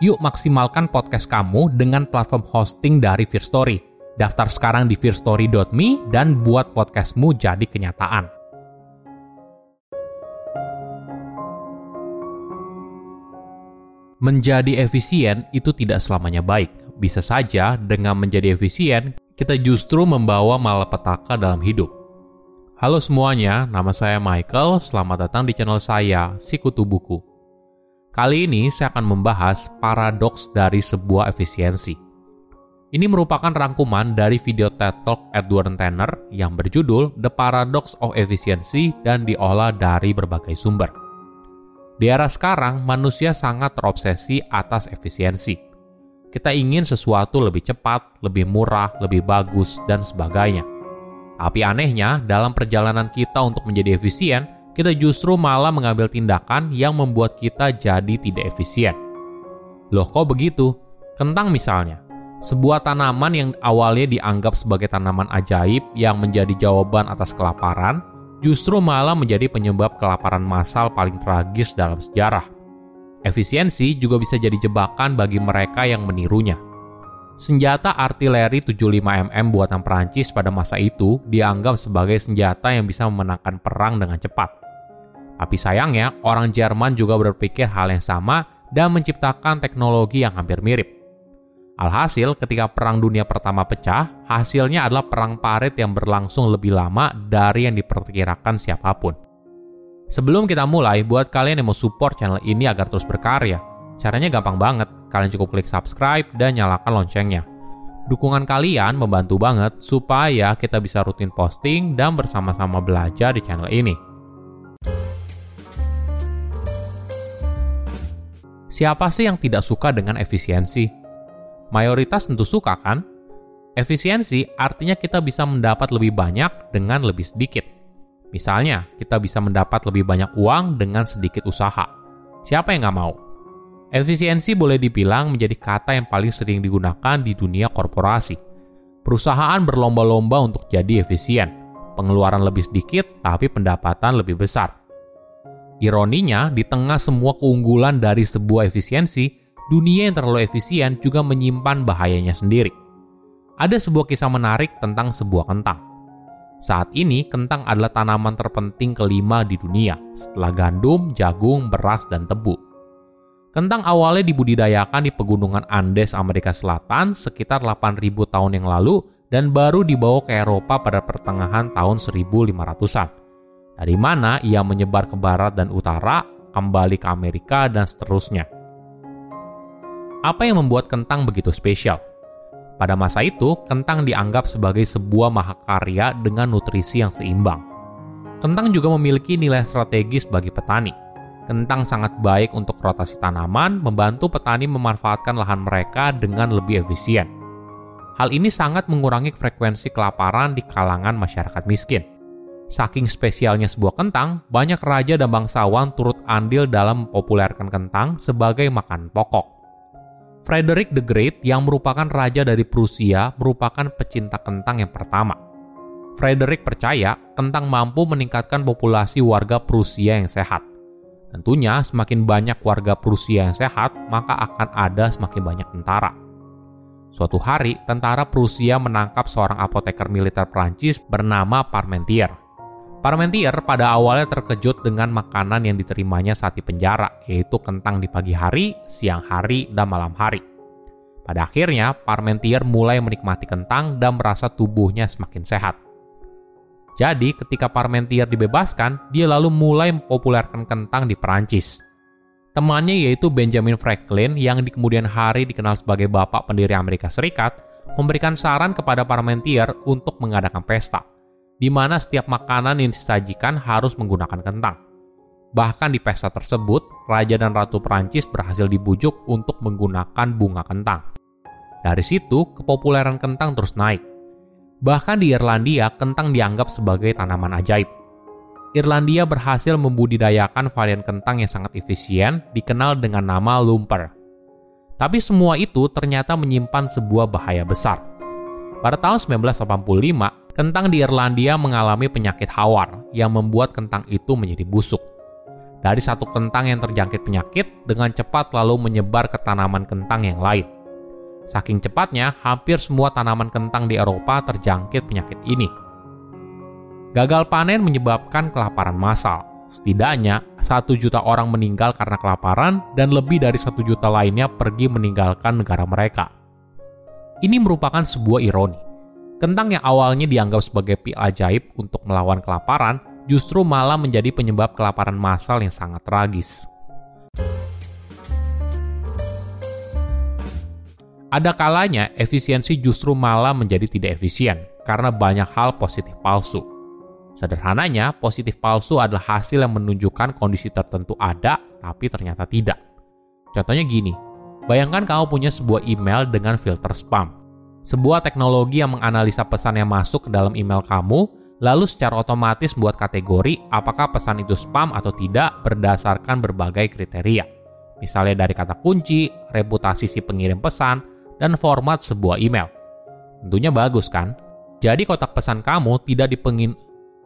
Yuk maksimalkan podcast kamu dengan platform hosting dari Fear Story. Daftar sekarang di fearstory.me dan buat podcastmu jadi kenyataan. Menjadi efisien itu tidak selamanya baik. Bisa saja dengan menjadi efisien, kita justru membawa malapetaka dalam hidup. Halo semuanya, nama saya Michael. Selamat datang di channel saya, Sikutu Buku. Kali ini saya akan membahas paradoks dari sebuah efisiensi. Ini merupakan rangkuman dari video TED Talk Edward Tanner yang berjudul The Paradox of Efficiency dan diolah dari berbagai sumber. Di era sekarang, manusia sangat terobsesi atas efisiensi. Kita ingin sesuatu lebih cepat, lebih murah, lebih bagus, dan sebagainya. Tapi anehnya, dalam perjalanan kita untuk menjadi efisien, kita justru malah mengambil tindakan yang membuat kita jadi tidak efisien. Loh kok begitu? Kentang misalnya, sebuah tanaman yang awalnya dianggap sebagai tanaman ajaib yang menjadi jawaban atas kelaparan, justru malah menjadi penyebab kelaparan massal paling tragis dalam sejarah. Efisiensi juga bisa jadi jebakan bagi mereka yang menirunya. Senjata artileri 75mm buatan Perancis pada masa itu dianggap sebagai senjata yang bisa memenangkan perang dengan cepat. Tapi sayangnya, orang Jerman juga berpikir hal yang sama dan menciptakan teknologi yang hampir mirip. Alhasil, ketika Perang Dunia Pertama pecah, hasilnya adalah perang parit yang berlangsung lebih lama dari yang diperkirakan siapa pun. Sebelum kita mulai, buat kalian yang mau support channel ini agar terus berkarya, caranya gampang banget. Kalian cukup klik subscribe dan nyalakan loncengnya. Dukungan kalian membantu banget supaya kita bisa rutin posting dan bersama-sama belajar di channel ini. Siapa sih yang tidak suka dengan efisiensi? Mayoritas tentu suka kan? Efisiensi artinya kita bisa mendapat lebih banyak dengan lebih sedikit. Misalnya, kita bisa mendapat lebih banyak uang dengan sedikit usaha. Siapa yang nggak mau? Efisiensi boleh dibilang menjadi kata yang paling sering digunakan di dunia korporasi. Perusahaan berlomba-lomba untuk jadi efisien. Pengeluaran lebih sedikit, tapi pendapatan lebih besar. Ironinya, di tengah semua keunggulan dari sebuah efisiensi, dunia yang terlalu efisien juga menyimpan bahayanya sendiri. Ada sebuah kisah menarik tentang sebuah kentang. Saat ini, kentang adalah tanaman terpenting kelima di dunia, setelah gandum, jagung, beras, dan tebu. Kentang awalnya dibudidayakan di pegunungan Andes Amerika Selatan sekitar 8.000 tahun yang lalu dan baru dibawa ke Eropa pada pertengahan tahun 1500-an. Dari mana ia menyebar ke barat dan utara, kembali ke Amerika, dan seterusnya. Apa yang membuat kentang begitu spesial? Pada masa itu, kentang dianggap sebagai sebuah mahakarya dengan nutrisi yang seimbang. Kentang juga memiliki nilai strategis bagi petani. Kentang sangat baik untuk rotasi tanaman, membantu petani memanfaatkan lahan mereka dengan lebih efisien. Hal ini sangat mengurangi frekuensi kelaparan di kalangan masyarakat miskin. Saking spesialnya sebuah kentang, banyak raja dan bangsawan turut andil dalam mempopulerkan kentang sebagai makan pokok. Frederick the Great yang merupakan raja dari Prusia merupakan pecinta kentang yang pertama. Frederick percaya kentang mampu meningkatkan populasi warga Prusia yang sehat. Tentunya, semakin banyak warga Prusia yang sehat, maka akan ada semakin banyak tentara. Suatu hari, tentara Prusia menangkap seorang apoteker militer Prancis bernama Parmentier. Parmentier pada awalnya terkejut dengan makanan yang diterimanya saat di penjara, yaitu kentang di pagi hari, siang hari, dan malam hari. Pada akhirnya, Parmentier mulai menikmati kentang dan merasa tubuhnya semakin sehat. Jadi, ketika Parmentier dibebaskan, dia lalu mulai mempopulerkan kentang di Perancis. Temannya yaitu Benjamin Franklin yang di kemudian hari dikenal sebagai bapak pendiri Amerika Serikat, memberikan saran kepada Parmentier untuk mengadakan pesta, di mana setiap makanan yang disajikan harus menggunakan kentang. Bahkan di pesta tersebut, Raja dan Ratu Perancis berhasil dibujuk untuk menggunakan bunga kentang. Dari situ, kepopuleran kentang terus naik. Bahkan di Irlandia, kentang dianggap sebagai tanaman ajaib. Irlandia berhasil membudidayakan varian kentang yang sangat efisien, dikenal dengan nama lumper. Tapi semua itu ternyata menyimpan sebuah bahaya besar. Pada tahun 1985, kentang di Irlandia mengalami penyakit hawar yang membuat kentang itu menjadi busuk. Dari satu kentang yang terjangkit penyakit, dengan cepat lalu menyebar ke tanaman kentang yang lain. Saking cepatnya, hampir semua tanaman kentang di Eropa terjangkit penyakit ini. Gagal panen menyebabkan kelaparan massal. Setidaknya, satu juta orang meninggal karena kelaparan dan lebih dari satu juta lainnya pergi meninggalkan negara mereka. Ini merupakan sebuah ironi. Kentang yang awalnya dianggap sebagai pil ajaib untuk melawan kelaparan, justru malah menjadi penyebab kelaparan massal yang sangat tragis. Ada kalanya efisiensi justru malah menjadi tidak efisien karena banyak hal positif palsu. Sederhananya, positif palsu adalah hasil yang menunjukkan kondisi tertentu ada, tapi ternyata tidak. Contohnya gini, bayangkan kamu punya sebuah email dengan filter spam. Sebuah teknologi yang menganalisa pesan yang masuk ke dalam email kamu, lalu secara otomatis membuat kategori apakah pesan itu spam atau tidak berdasarkan berbagai kriteria. Misalnya dari kata kunci, reputasi si pengirim pesan, dan format sebuah email. Tentunya bagus kan? Jadi kotak pesan kamu tidak dipengin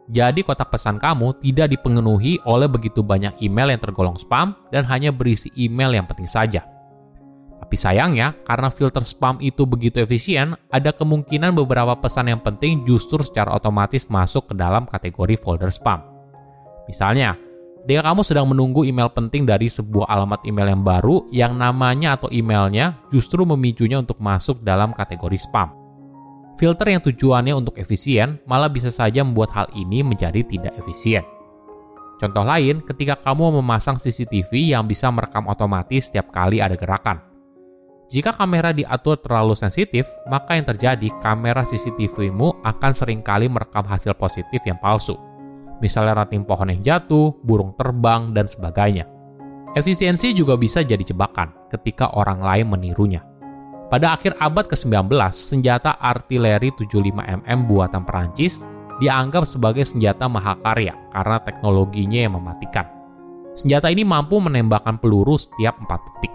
jadi kotak pesan kamu tidak dipenuhi oleh begitu banyak email yang tergolong spam dan hanya berisi email yang penting saja. Tapi sayangnya, karena filter spam itu begitu efisien, ada kemungkinan beberapa pesan yang penting justru secara otomatis masuk ke dalam kategori folder spam. Misalnya, Ketika kamu sedang menunggu email penting dari sebuah alamat email yang baru, yang namanya atau emailnya justru memicunya untuk masuk dalam kategori spam. Filter yang tujuannya untuk efisien malah bisa saja membuat hal ini menjadi tidak efisien. Contoh lain, ketika kamu memasang CCTV yang bisa merekam otomatis setiap kali ada gerakan. Jika kamera diatur terlalu sensitif, maka yang terjadi kamera CCTV-mu akan sering kali merekam hasil positif yang palsu misalnya ranting pohon yang jatuh, burung terbang, dan sebagainya. Efisiensi juga bisa jadi jebakan ketika orang lain menirunya. Pada akhir abad ke-19, senjata artileri 75mm buatan Perancis dianggap sebagai senjata mahakarya karena teknologinya yang mematikan. Senjata ini mampu menembakkan peluru setiap 4 detik.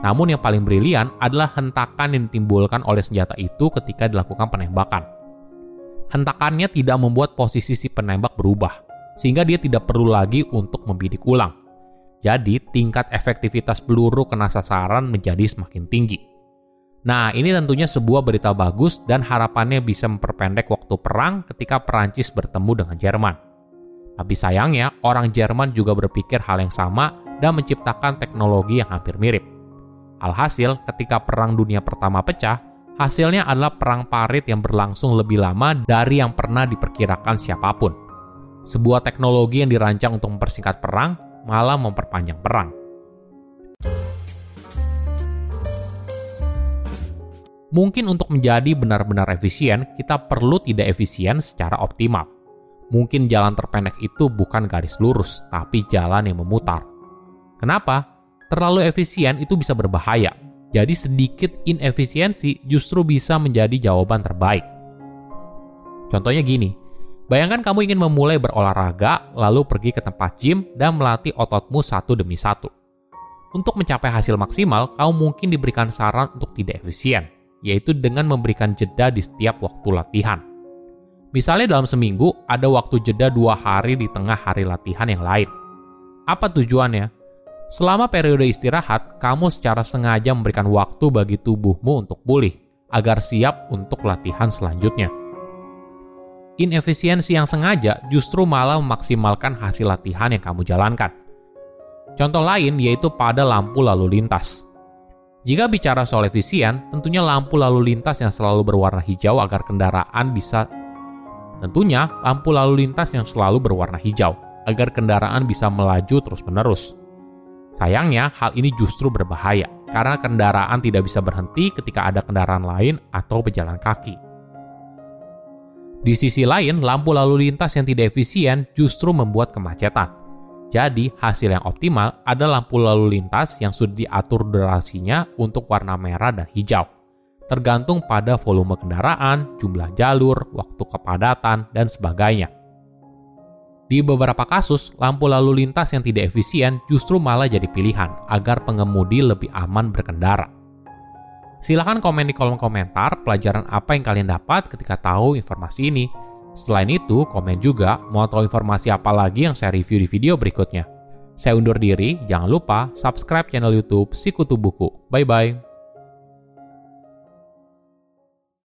Namun yang paling brilian adalah hentakan yang ditimbulkan oleh senjata itu ketika dilakukan penembakan hentakannya tidak membuat posisi si penembak berubah, sehingga dia tidak perlu lagi untuk membidik ulang. Jadi, tingkat efektivitas peluru kena sasaran menjadi semakin tinggi. Nah, ini tentunya sebuah berita bagus dan harapannya bisa memperpendek waktu perang ketika Perancis bertemu dengan Jerman. Tapi sayangnya, orang Jerman juga berpikir hal yang sama dan menciptakan teknologi yang hampir mirip. Alhasil, ketika Perang Dunia Pertama pecah, Hasilnya adalah perang parit yang berlangsung lebih lama dari yang pernah diperkirakan siapa pun. Sebuah teknologi yang dirancang untuk mempersingkat perang malah memperpanjang perang. Mungkin untuk menjadi benar-benar efisien, kita perlu tidak efisien secara optimal. Mungkin jalan terpendek itu bukan garis lurus, tapi jalan yang memutar. Kenapa? Terlalu efisien itu bisa berbahaya, jadi sedikit inefisiensi justru bisa menjadi jawaban terbaik. Contohnya gini, bayangkan kamu ingin memulai berolahraga lalu pergi ke tempat gym dan melatih ototmu satu demi satu. Untuk mencapai hasil maksimal, kamu mungkin diberikan saran untuk tidak efisien, yaitu dengan memberikan jeda di setiap waktu latihan. Misalnya dalam seminggu ada waktu jeda dua hari di tengah hari latihan yang lain. Apa tujuannya? Selama periode istirahat, kamu secara sengaja memberikan waktu bagi tubuhmu untuk pulih, agar siap untuk latihan selanjutnya. Inefisiensi yang sengaja justru malah memaksimalkan hasil latihan yang kamu jalankan. Contoh lain yaitu pada lampu lalu lintas. Jika bicara soal efisien, tentunya lampu lalu lintas yang selalu berwarna hijau agar kendaraan bisa Tentunya, lampu lalu lintas yang selalu berwarna hijau, agar kendaraan bisa melaju terus-menerus. Sayangnya, hal ini justru berbahaya, karena kendaraan tidak bisa berhenti ketika ada kendaraan lain atau pejalan kaki. Di sisi lain, lampu lalu lintas yang tidak efisien justru membuat kemacetan. Jadi, hasil yang optimal adalah lampu lalu lintas yang sudah diatur durasinya untuk warna merah dan hijau tergantung pada volume kendaraan, jumlah jalur, waktu kepadatan, dan sebagainya. Di beberapa kasus, lampu lalu lintas yang tidak efisien justru malah jadi pilihan agar pengemudi lebih aman berkendara. Silahkan komen di kolom komentar pelajaran apa yang kalian dapat ketika tahu informasi ini. Selain itu, komen juga mau tahu informasi apa lagi yang saya review di video berikutnya. Saya undur diri, jangan lupa subscribe channel YouTube Sikutu Buku. Bye-bye.